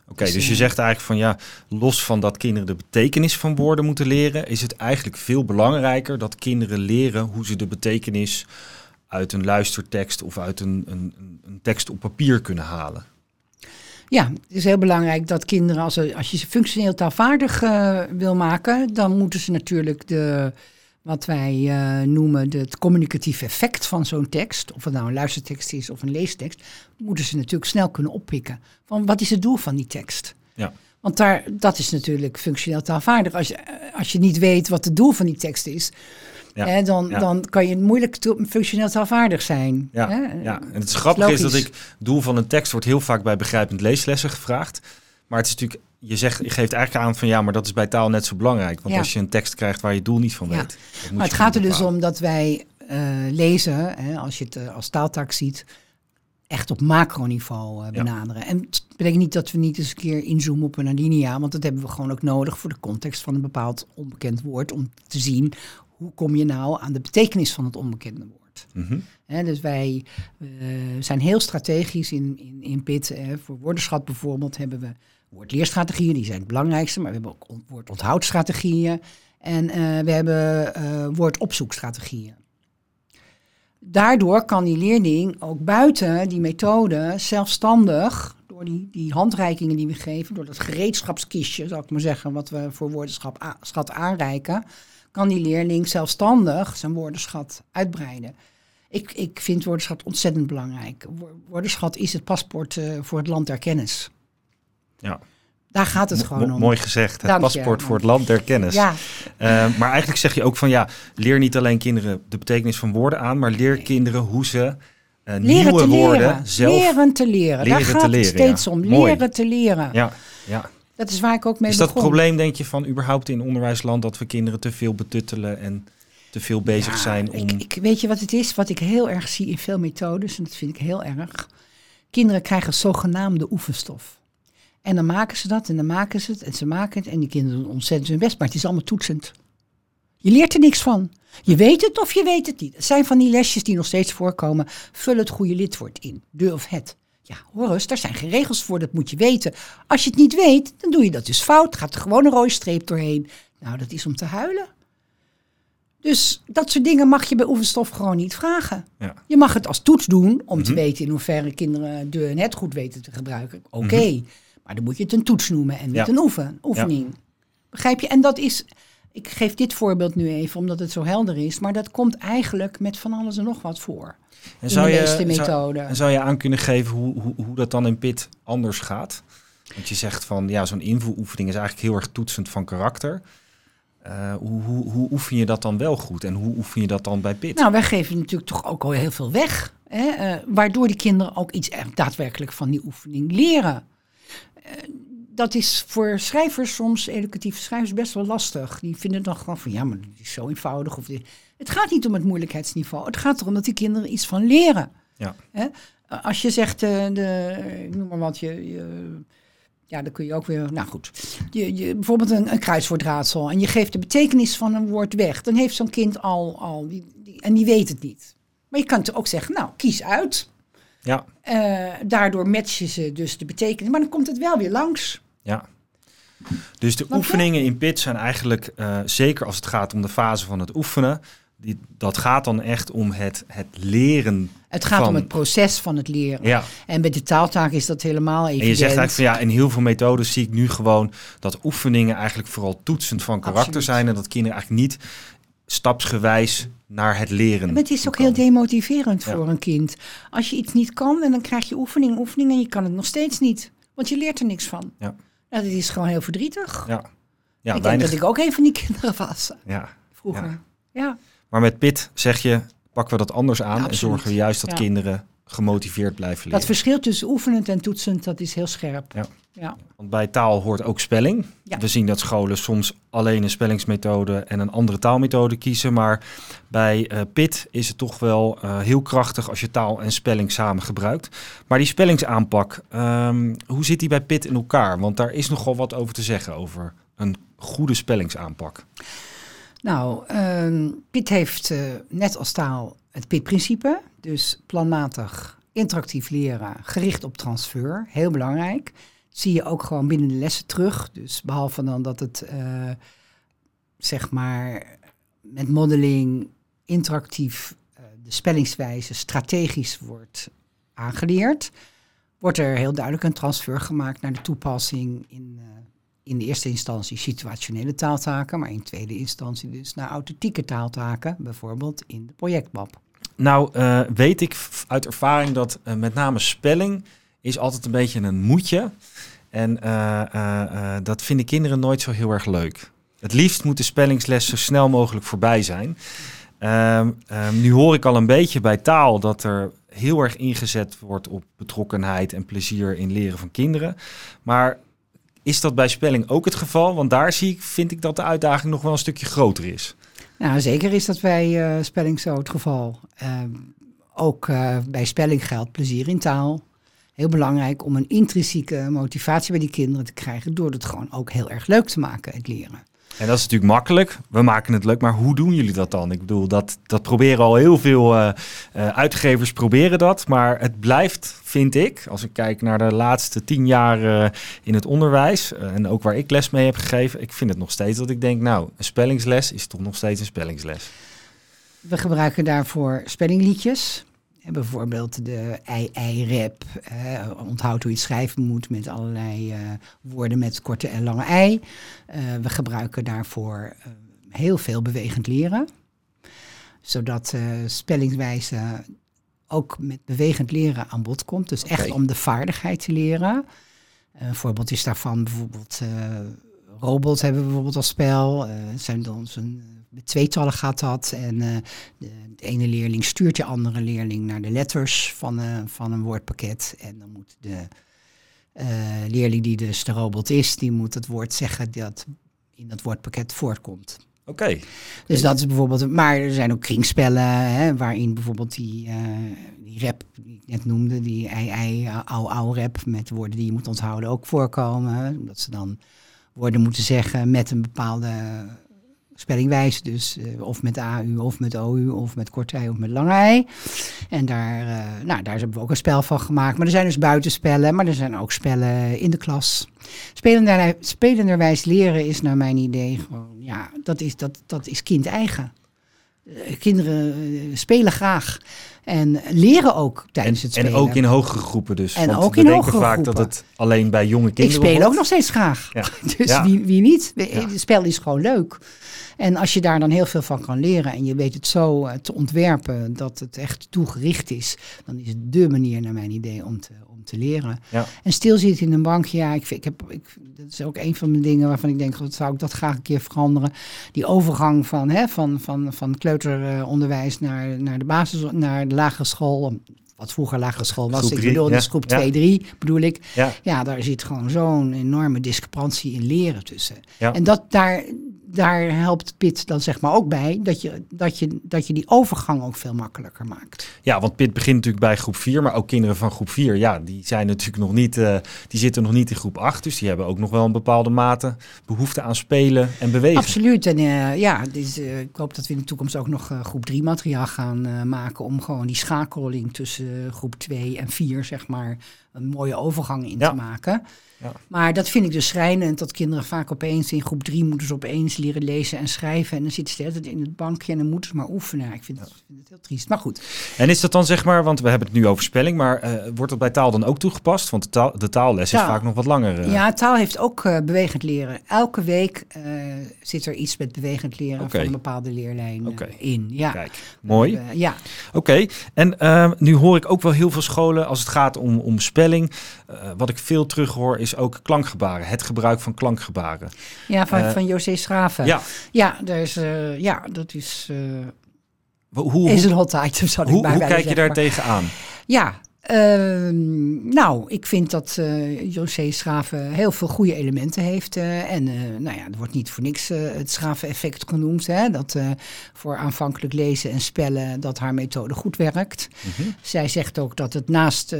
Oké, Dus, dus je zegt eigenlijk van ja, los van dat kinderen de betekenis van woorden moeten leren, is het eigenlijk veel belangrijker dat kinderen leren hoe ze de betekenis uit een luistertekst of uit een, een, een- tekst op papier kunnen halen. Ja, het is heel belangrijk dat kinderen, als, als je ze functioneel taalvaardig eh, wil maken, dan moeten ze natuurlijk de, wat wij eh, noemen de, het communicatief effect van zo'n tekst, of het nou een luistertekst is of een leestekst, moeten ze natuurlijk snel kunnen oppikken. Van wat is het doel van die tekst? Ja. Want daar, dat is natuurlijk functioneel taalvaardig. Als je, eh, als je niet weet wat het doel van die tekst is, Ja, hè, dan, ja. dan kan je moeilijk functioneel taalvaardig zijn. Ja, hè? ja. en het is grappig is dat ik doel van een tekst wordt heel vaak bij begrijpend leeslessen gevraagd. Maar het is natuurlijk, je, zegt, je geeft eigenlijk aan van ja, maar dat is bij taal net zo belangrijk. Want Ja. als je een tekst krijgt waar je het doel niet van weet. Maar het gaat er dus om dat wij eh, lezen, hè, als je het eh, als taaltaak ziet, echt op macroniveau eh, Ja. benaderen. En het betekent niet dat we niet eens een keer inzoomen op een alinea, want dat hebben we gewoon ook nodig voor de context van een bepaald onbekend woord, om te zien hoe kom je nou aan de betekenis van het onbekende woord. Hè, dus wij zijn heel strategisch in, in, in PIT. Hè. Voor woordenschat bijvoorbeeld hebben we woordleerstrategieën, die zijn het belangrijkste. Maar we hebben ook on- woordonthoudstrategieën. En eh, we hebben eh, woordopzoekstrategieën. Daardoor kan die leerling ook buiten die methode zelfstandig, door die, die handreikingen die we geven, door dat gereedschapskistje, zal ik maar zeggen, wat we voor woordenschap a- schat aanreiken, kan die leerling zelfstandig zijn woordenschat uitbreiden. Ik, ik vind woordenschat ontzettend belangrijk. Wo- Woordenschat is het paspoort eh, voor het land der kennis. Ja. Daar gaat het gewoon om. mooi gezegd. Het Dank je. paspoort voor het land der kennis. Ja, Eh, maar eigenlijk zeg je ook van ja, leer niet alleen kinderen de betekenis van woorden aan, maar leer kinderen hoe ze eh, nieuwe te woorden leren. zelf. Leren te leren. Daar leren te gaat leren, het steeds ja. om. Mooi. Leren te leren. Ja, ja. Dat is waar ik ook mee Is dat het probleem, denk je, van überhaupt in onderwijsland dat we kinderen te veel betuttelen en te veel bezig Ja, zijn om. Ik, ik, weet je wat het is? Wat ik heel erg zie in veel methodes, en dat vind ik heel erg. Kinderen krijgen zogenaamde oefenstof. En dan maken ze dat en dan maken ze het en ze maken het. En die kinderen doen ontzettend hun best, maar het is allemaal toetsend. Je leert er niks van. Je weet het of je weet het niet. Het zijn van die lesjes die nog steeds voorkomen. Vul het goede lidwoord in. De of het. Ja, hoor eens, daar zijn geen regels voor, dat moet je weten. Als je het niet weet, dan doe je dat dus fout. Gaat er gewoon een rode streep doorheen. Nou, dat is om te huilen. Dus dat soort dingen mag je bij oefenstof gewoon niet vragen. Ja. Je mag het als toets doen om te Mhm. weten in hoeverre kinderen de en het goed weten te gebruiken. Oké, maar dan moet je het een toets noemen en niet. Ja. een oefen, oefening. Begrijp je? En dat is, ik geef dit voorbeeld nu even omdat het zo helder is, maar dat komt eigenlijk met van alles en nog wat voor. en in de meeste zou, methoden. en zou je aan kunnen geven hoe, hoe, hoe dat dan in PIT anders gaat? Want je zegt van ja, zo'n invoeroefening is eigenlijk heel erg toetsend van karakter. Eh, hoe, hoe, hoe oefen je dat dan wel goed en hoe oefen je dat dan bij PIT? Nou, wij geven natuurlijk toch ook al heel veel weg. Hè? eh, waardoor die kinderen ook iets echt daadwerkelijk van die oefening leren. Eh, dat is voor schrijvers soms, educatieve schrijvers, best wel lastig. Die vinden dan gewoon van ja, maar het is zo eenvoudig. Of dit. Het gaat niet om het moeilijkheidsniveau. Het gaat erom dat die kinderen iets van leren. Ja. Hè? Als je zegt, eh, de, ik noem maar wat, je, je, ja, dan kun je ook weer, nou goed. Je, je, bijvoorbeeld een, een kruiswoordraadsel en je geeft de betekenis van een woord weg. Dan heeft zo'n kind al, al die, die, en die weet het niet. Maar je kan het ook zeggen, nou, kies uit. Ja, Eh, daardoor matchen ze dus de betekenis. Maar dan komt het wel weer langs. ja. Dus de oefeningen in PIT zijn eigenlijk, eh, zeker als het gaat om de fase van het oefenen, die, dat gaat dan echt om het, het leren. Het gaat Van- om het proces van het leren. Ja, En bij de taaltaak is dat helemaal evident. En je zegt eigenlijk van ja, in heel veel methodes zie ik nu gewoon dat oefeningen eigenlijk vooral toetsend van karakter Absoluut. zijn. En dat kinderen eigenlijk niet stapsgewijs naar het leren. Maar het is ook heel demotiverend Ja. voor een kind. Als je iets niet kan en dan krijg je oefening, oefening en je kan het nog steeds niet. Want je leert er niks van. Ja. Nou, dat is gewoon heel verdrietig. Ja, ja ik weinig. denk dat ik ook een van die [laughs] kinderen was Ja. vroeger. Ja. Ja. Maar met PIT zeg je, pakken we dat anders aan Ja, en zorgen we juist dat kinderen gemotiveerd blijven leren. Dat verschil tussen oefenend en toetsend, dat is heel scherp. Ja. Ja. Want bij taal hoort ook spelling. Ja. We zien dat scholen soms alleen een spellingsmethode en een andere taalmethode kiezen. Maar bij eh, PIT is het toch wel eh, heel krachtig als je taal en spelling samen gebruikt. Maar die spellingsaanpak, ehm, hoe zit die bij PIT in elkaar? Want daar is nogal wat over te zeggen over een goede spellingsaanpak. Nou, ehm PIT heeft eh, net als taal het PIT-principe. Dus planmatig, interactief leren, gericht op transfer. Heel belangrijk. Dat zie je ook gewoon binnen de lessen terug. Dus behalve dan dat het, eh, zeg maar, met modeling interactief eh, de spellingswijze strategisch wordt aangeleerd, wordt er heel duidelijk een transfer gemaakt naar de toepassing in, eh, in de eerste instantie situationele taaltaken, maar in tweede instantie dus naar authentieke taaltaken, bijvoorbeeld in de projectmap. Nou, eh, weet ik uit ervaring dat eh, met name spelling is altijd een beetje een moedje. En eh, dat vinden kinderen nooit zo heel erg leuk. Het liefst moet de spellingsles zo snel mogelijk voorbij zijn. Ehm, ehm, nu hoor ik al een beetje bij taal dat er heel erg ingezet wordt op betrokkenheid en plezier in leren van kinderen. Maar is dat bij spelling ook het geval? Want daar zie ik, vind ik dat de uitdaging nog wel een stukje groter is. Nou, zeker is dat bij eh, spelling zo het geval. Ehm, ook eh, bij spelling geldt plezier in taal. Heel belangrijk om een intrinsieke motivatie bij die kinderen te krijgen door het gewoon ook heel erg leuk te maken, het leren. En dat is natuurlijk makkelijk. We maken het leuk, maar hoe doen jullie dat dan? Ik bedoel, dat, dat proberen al heel veel uh, uh, uitgevers proberen dat. Maar het blijft, vind ik, als ik kijk naar de laatste tien jaar uh, in het onderwijs. en ook waar ik les mee heb gegeven. Ik vind het nog steeds dat ik denk, nou, een spellingsles is toch nog steeds een spellingsles. We gebruiken daarvoor spellingliedjes. Bijvoorbeeld de ei-ei-rap. Uh, onthoud hoe je het schrijven moet met allerlei uh, woorden met korte en lange ei. Uh, we gebruiken daarvoor heel veel bewegend leren. Zodat spellingswijze ook met bewegend leren aan bod komt. Dus okay. echt om de vaardigheid te leren. Een voorbeeld is daarvan bijvoorbeeld robots hebben we bijvoorbeeld als spel. zijn ons een met tweetallen gaat dat. En uh, de, de, ene leerling stuurt je andere leerling naar de letters van, uh, van een woordpakket. En dan moet de uh, leerling die dus de robot is, die moet het woord zeggen dat in dat woordpakket voortkomt. Oké. Okay. Dus dat is bijvoorbeeld. Maar er zijn ook kringspellen, hè, waarin bijvoorbeeld die, die rap die ik net noemde, die ei, ei, au, au rap met woorden die je moet onthouden ook voorkomen. Omdat ze dan woorden moeten zeggen met een bepaalde spellingwijs. Dus uh, of met AU of met OU of met korte ei of met lange ei. En daar, uh, nou, daar hebben we ook een spel van gemaakt. Maar er zijn dus buitenspellen, maar er zijn ook spellen in de klas. Spelender, spelenderwijs leren is naar mijn idee gewoon, ja, dat is, dat, dat is kind eigen. Uh, kinderen spelen graag. En leren ook tijdens en, het spelen. En ook in hogere groepen dus. En Want ook in hogere vaak groepen. dat het alleen bij jonge Ik kinderen speel hoort. ook nog steeds graag. Ja. [laughs] Dus Ja. wie, wie niet? Het spel is gewoon leuk. En als je daar dan heel veel van kan leren en je weet het zo eh, te ontwerpen dat het echt toegericht is, dan is het dé manier naar mijn idee om te, om te leren. Ja. En stilzitten in een bankje, ja, ik, vind- ik heb, ik, dat is ook een van de dingen waarvan ik denk, wat zou ik dat graag een keer veranderen. Die overgang van, hè, van, van, van kleuteronderwijs naar, naar de basis, naar de lagere school. Wat vroeger lagere school was, Groep ik bedoel, ja. dus groep Ja. 2, 3 bedoel ik. Ja. Ja, daar zit gewoon zo'n enorme discrepantie in leren tussen. En dat, daar, daar helpt PIT dan zeg maar ook bij, dat je, dat, je, dat je die overgang ook veel makkelijker maakt. Ja, want Pit begint natuurlijk bij groep 4, maar ook kinderen van groep 4, ja, die zijn natuurlijk nog niet, eh, die zitten nog niet in groep 8, dus die hebben ook nog wel een bepaalde mate behoefte aan spelen en bewegen. Absoluut. En eh, ja, dus, ik hoop dat we in de toekomst ook nog groep 3 materiaal gaan maken om gewoon die schakeling tussen groep 2 en 4, zeg maar, een mooie overgang in Ja. te maken. Ja. Maar dat vind ik dus schrijnend, dat kinderen vaak opeens in groep 3 moeten ze opeens leren lezen en schrijven. En dan zitten ze de hele tijd in het bankje en dan moeten ze maar oefenen. Ja, Ik vind, het, ik vind het heel triest. Maar goed, En is dat dan zeg maar, want we hebben het nu over spelling, maar eh, wordt dat bij taal dan ook toegepast? Want de, taal, de taalles is vaak nog wat langer. eh. Ja, taal heeft ook eh, bewegend leren. Elke week zit er iets met bewegend leren Oké. van een bepaalde leerlijn in. Ja. Kijk, mooi. Ja. Oké, en eh, nu hoor ik ook wel heel veel scholen als het gaat om, om spelling. wat ik veel terug hoor is ook klankgebaren. Het gebruik van klankgebaren. ja, van, Eh, van José Schraven. Ja, Ja, is, eh, ja dat is, eh, hoe, hoe, is een hot item, zou ik hoe, hoe kijk je daar tegenaan? Ja, ehm, nou, ik vind dat eh José Schraven heel veel goede elementen heeft. eh, en eh, nou ja, er wordt niet voor niks het Schraven-effect genoemd. Hè, dat voor aanvankelijk lezen en spellen dat haar methode goed werkt. Mhm. Zij zegt ook dat het naast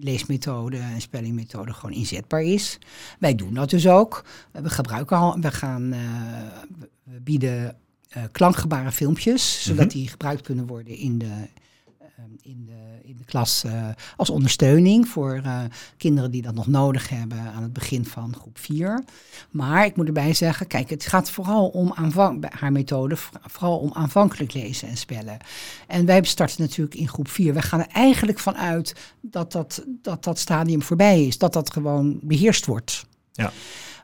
leesmethode en spellingmethode gewoon inzetbaar is. Wij doen dat dus ook. We gebruiken al, we gaan, we bieden klankgebaren filmpjes, zodat Mhm. die gebruikt kunnen worden in de, in de, in de klas eh, als ondersteuning voor eh, kinderen die dat nog nodig hebben aan het begin van groep 4. Maar ik moet erbij zeggen, kijk, het gaat vooral om aanvang, haar methode, vooral om aanvankelijk lezen en spellen. En wij starten natuurlijk in groep 4. We gaan er eigenlijk vanuit dat dat, dat dat stadium voorbij is, dat dat gewoon beheerst wordt. Ja.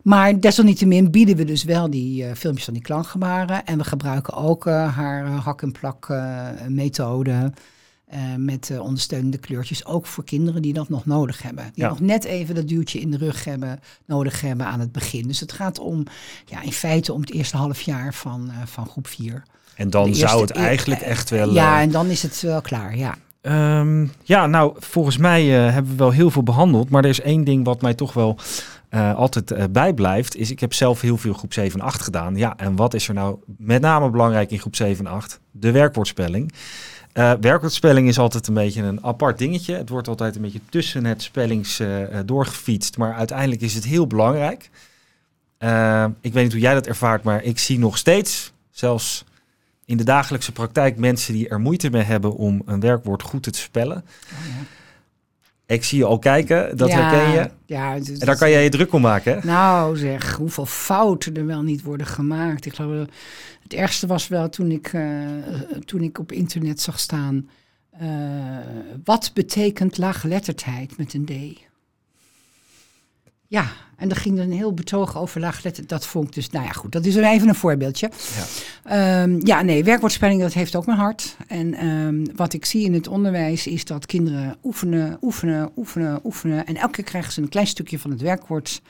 Maar desalniettemin bieden we dus wel die eh, filmpjes van die klankgebaren. En we gebruiken ook haar eh, hak-en-plak eh, methode. Eh, met eh, ondersteunende kleurtjes. Ook voor kinderen die dat nog nodig hebben. Die Ja. nog net even dat duwtje in de rug hebben, nodig hebben aan het begin. Dus het gaat om, ja, in feite om het eerste half jaar van, eh, van groep 4. En dan zou het eigenlijk echt wel... Ja, en dan is het wel klaar, ja. Ehm, ja, nou, volgens mij hebben we wel heel veel behandeld. Maar er is één ding wat mij toch wel altijd bijblijft. Is ik heb zelf heel veel groep 7 en 8 gedaan. Ja, en wat is er nou met name belangrijk in groep 7 en 8? De werkwoordspelling. Eh, werkwoordspelling is altijd een beetje een apart dingetje. Het wordt altijd een beetje tussen het spellings eh, doorgefietst. Maar uiteindelijk is het heel belangrijk. Uh, ik weet niet hoe jij dat ervaart, maar ik zie nog steeds, zelfs in de dagelijkse praktijk, mensen die er moeite mee hebben om een werkwoord goed te spellen. Oh, ja. Ik zie je al kijken, dat herken je. Ja, en daar kan jij je druk om maken. Hè? Nou zeg, hoeveel fouten er wel niet worden gemaakt. Ik geloof, het ergste was wel toen ik, uh, toen ik op internet zag staan... Uh, wat betekent laaggeletterdheid met een D? Ja, en er ging een heel betoog over laagletter. Dat vond ik dus, nou ja, goed, dat is even een voorbeeldje. Ja, um, ja nee, werkwoordspelling, dat heeft ook mijn hart. En um, wat ik zie in het onderwijs is dat kinderen oefenen, oefenen, oefenen, oefenen. En elke keer krijgen ze een klein stukje van het werkwoord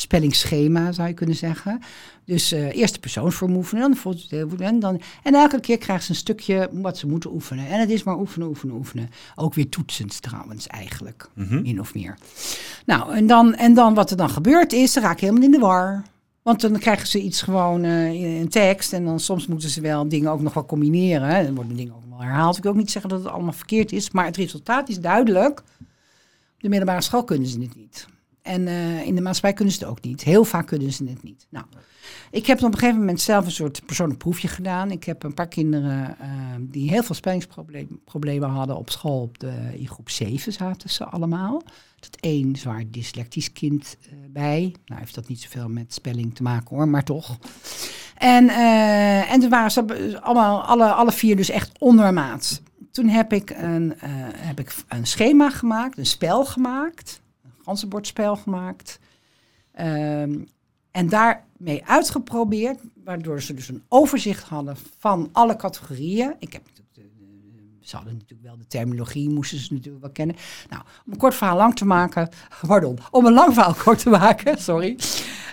spellingsschema, zou je kunnen zeggen. Dus uh, eerste persoonsvorm oefenen, dan en, dan, en elke keer krijgen ze een stukje wat ze moeten oefenen. En het is maar oefenen, oefenen, oefenen. Ook weer toetsend trouwens eigenlijk, mm min of meer. Nou, en dan, en dan wat er dan gebeurt is, ze raken helemaal in de war. Want dan krijgen ze iets gewoon uh, in tekst en dan soms moeten ze wel dingen ook nog wel combineren. Dan worden dingen ook wel herhaald. Ik wil ook niet zeggen dat het allemaal verkeerd is, maar het resultaat is duidelijk. Op de middelbare school kunnen ze het niet. En uh, in de maatschappij kunnen ze het ook niet. Heel vaak kunnen ze het niet. Nou, ik heb op een gegeven moment zelf een soort persoonlijk proefje gedaan. Ik heb een paar kinderen uh, die heel veel spellingsproblemen hadden op school. Op de, in groep 7 zaten ze allemaal. Dat één zwaar dyslectisch kind uh, bij. Nou heeft dat niet zoveel met spelling te maken hoor, maar toch. En, en toen waren ze allemaal, alle, alle vier dus echt ondermaat. Toen heb ik, een, heb ik een schema gemaakt, een spel gemaakt ganzenbordspel gemaakt. Um, en daarmee uitgeprobeerd, waardoor ze dus een overzicht hadden van alle categorieën. Ik heb ze hadden natuurlijk wel de terminologie, moesten ze natuurlijk wel kennen. Nou, om een kort verhaal lang te maken, [laughs] pardon, om een lang verhaal kort te maken, [laughs] sorry,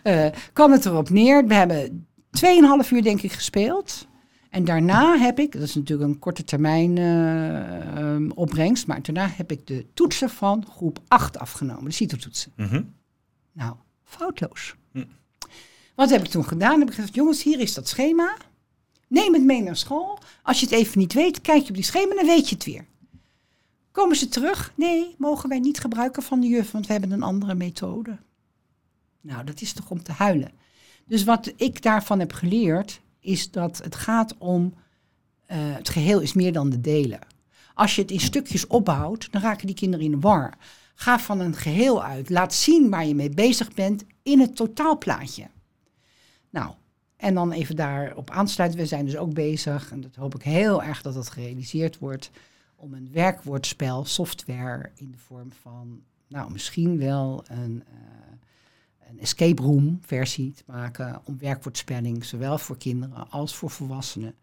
uh, kwam het erop neer. We hebben 2,5 uur denk ik gespeeld. En daarna heb ik, dat is natuurlijk een korte termijn uh, opbrengst, maar daarna heb ik de toetsen van groep 8 afgenomen, de CITO-toetsen. Mhm. Nou, foutloos. Hm. Wat heb ik toen gedaan? Heb ik gezegd, jongens, hier is dat schema. Neem het mee naar school. Als je het even niet weet, kijk je op die schema, dan weet je het weer. Komen ze terug? Nee, mogen wij niet gebruiken van de juf, want we hebben een andere methode. Nou, dat is toch om te huilen. Dus wat ik daarvan heb geleerd, is dat het gaat om uh, het geheel is meer dan de delen. Als je het in stukjes opbouwt, dan raken die kinderen in de war. Ga van een geheel uit. Laat zien waar je mee bezig bent in het totaalplaatje. Nou, en dan even daarop aansluiten. We zijn dus ook bezig, en dat hoop ik heel erg dat dat gerealiseerd wordt, om een werkwoordspel, software in de vorm van, nou, misschien wel een. Uh, een escape room versie te maken om werkwoordspelling, zowel voor kinderen als voor volwassenen,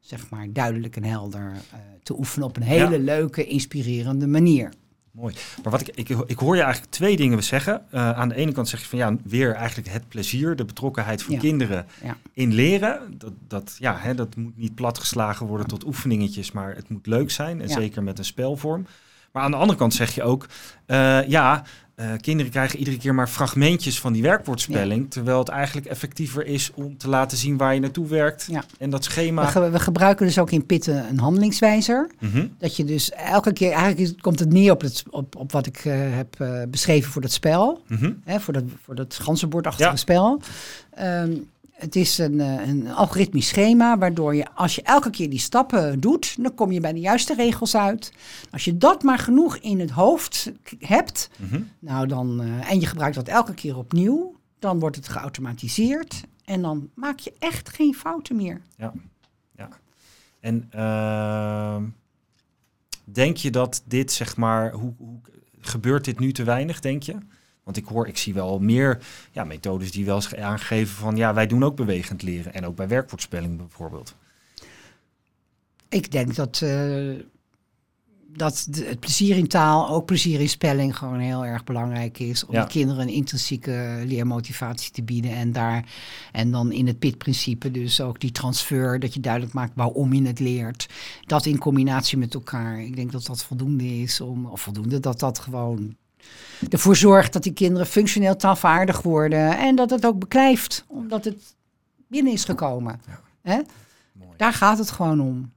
zeg maar duidelijk en helder uh, te oefenen op een hele leuke, inspirerende manier. Mooi. Maar wat ik, ik, ik hoor je eigenlijk twee dingen zeggen. Uh, aan de ene kant zeg je van ja, weer eigenlijk het plezier, de betrokkenheid van kinderen in leren. Dat, dat, ja, hè, dat moet niet platgeslagen worden tot oefeningetjes, maar het moet leuk zijn. En zeker met een spelvorm. Maar aan de andere kant zeg je ook, uh, ja, uh, kinderen krijgen iedere keer maar fragmentjes van die werkwoordspelling. Terwijl het eigenlijk effectiever is om te laten zien waar je naartoe werkt. Ja. En dat schema. We, we, gebruiken dus ook in Pitten een handelingswijzer. Mhm. Dat je dus elke keer, eigenlijk komt het neer op, het, op, op wat ik uh, heb uh, beschreven voor dat spel. Mm hè, voor, dat, voor dat ganzenbordachtige ja. spel. Um, het is een, eh, een algoritmisch schema waardoor je als je elke keer die stappen doet, dan kom je bij de juiste regels uit. Als je dat maar genoeg in het hoofd hebt, mhm. nou dan, uh, en je gebruikt dat elke keer opnieuw, dan wordt het geautomatiseerd en dan maak je echt geen fouten meer. Ja, ja. En uh, denk je dat dit, zeg maar, hoe, hoe gebeurt dit nu te weinig, denk je? Want ik hoor, ik zie wel meer ja, methodes die wel eens aangeven van ja, wij doen ook bewegend leren. En ook bij werkwoordspelling bijvoorbeeld. Ik denk dat, uh, dat het plezier in taal, ook plezier in spelling, gewoon heel erg belangrijk is. Om de kinderen een intrinsieke leermotivatie te bieden. En, daar, en dan in het PIT-principe, dus ook die transfer, dat je duidelijk maakt waarom je het leert. Dat in combinatie met elkaar. Ik denk dat dat voldoende is om, of voldoende, dat dat gewoon ervoor zorgt dat die kinderen functioneel taalvaardig worden. En dat het ook beklijft, omdat het binnen is gekomen. Ja. Hè? Daar gaat het gewoon om.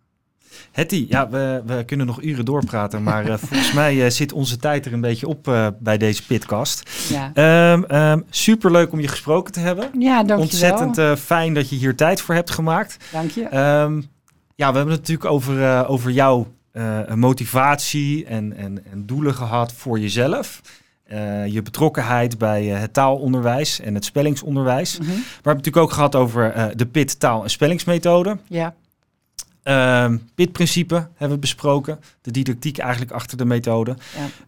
Hetty, ja, we, we kunnen nog uren doorpraten, maar uh, volgens mij uh, zit onze tijd er een beetje op uh, bij deze pitcast. Ja. Um, um, superleuk om je gesproken te hebben. Ja, dank Ontzettend fijn dat je hier tijd voor hebt gemaakt. Dank je. Um, ja, we hebben het natuurlijk over, over jouw motivatie en, en, en doelen gehad voor jezelf. je betrokkenheid bij het taalonderwijs en het spellingsonderwijs. Mm -hmm. Maar we hebben het natuurlijk ook gehad over de PIT taal- en spellingsmethode. Ja. Um, PIT-principe hebben we besproken. De didactiek eigenlijk achter de methode.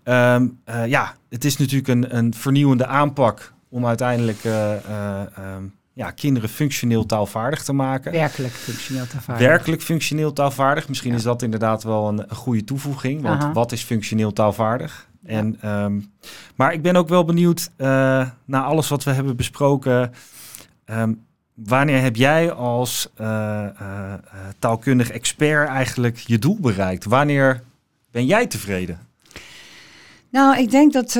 Ja, um, uh, ja het is natuurlijk een, een vernieuwende aanpak om uiteindelijk um, ja, kinderen functioneel taalvaardig te maken. Werkelijk functioneel taalvaardig. Werkelijk functioneel taalvaardig. Misschien ja. is dat inderdaad wel een, een goede toevoeging. Want Aha. wat is functioneel taalvaardig? Ja. En, um, maar ik ben ook wel benieuwd naar alles wat we hebben besproken. Um, wanneer heb jij als uh, uh, uh, taalkundig expert eigenlijk je doel bereikt? Wanneer ben jij tevreden? Nou, ik denk dat,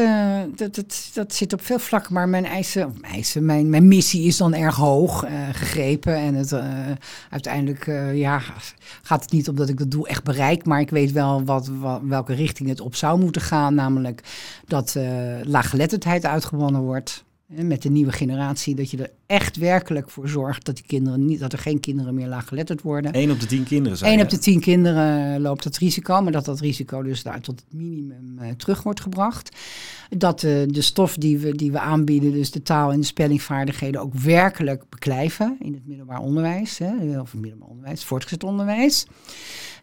dat, dat dat zit op veel vlakken, maar mijn eisen, eisen mijn, mijn missie is dan erg hoog gegrepen. En het, uiteindelijk ja, gaat het niet om dat ik dat doel echt bereik, maar ik weet wel wat, wat welke richting het op zou moeten gaan. Namelijk dat laaggeletterdheid uitgewonnen wordt met de nieuwe generatie, dat je er echt werkelijk voor zorgt dat, die kinderen niet, dat er geen kinderen meer laaggeletterd worden. Eén op de tien kinderen zijn. Op de tien kinderen loopt dat risico, maar dat dat risico dus daar tot het minimum uh, terug wordt gebracht. Dat uh, de stof die we, die we aanbieden, dus de taal- en de spellingvaardigheden, ook werkelijk beklijven in het middelbaar onderwijs, hè, of middelbaar onderwijs, voortgezet onderwijs.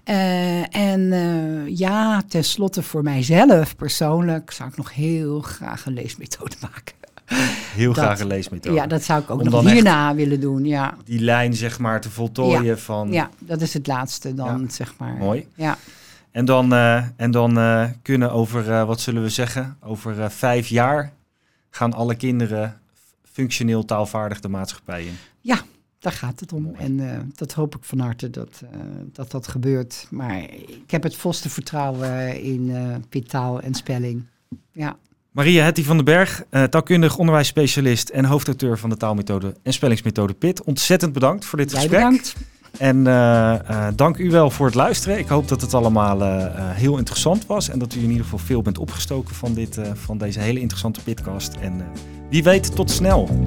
Uh, en uh, ja, tenslotte voor mijzelf persoonlijk zou ik nog heel graag een leesmethode [laughs] maken. [laughs] Heel dat, graag een leesmethode. Ja, dat zou ik ook Om nog hierna willen doen. Ja. Die lijn zeg maar te voltooien ja. van... Ja, dat is het laatste dan ja. zeg maar. Mooi. Ja. En dan, uh, en dan uh, kunnen over, uh, wat zullen we zeggen, over vijf jaar gaan alle kinderen functioneel taalvaardig de maatschappij in. Ja, daar gaat het om. En dat hoop ik van harte dat, dat dat gebeurt. Maar ik heb het volste vertrouwen in uh, pitaal en spelling. Ja. Maria Hetty van den Berg, uh, taalkundig onderwijsspecialist en hoofdauteur van de taalmethode en spellingsmethode PIT. Ontzettend bedankt voor dit Jij gesprek. bedankt. En uh, uh, dank u wel voor het luisteren. Ik hoop dat het allemaal heel interessant was en dat u in ieder geval veel bent opgestoken van, dit, van deze hele interessante pitcast. En wie weet, tot snel.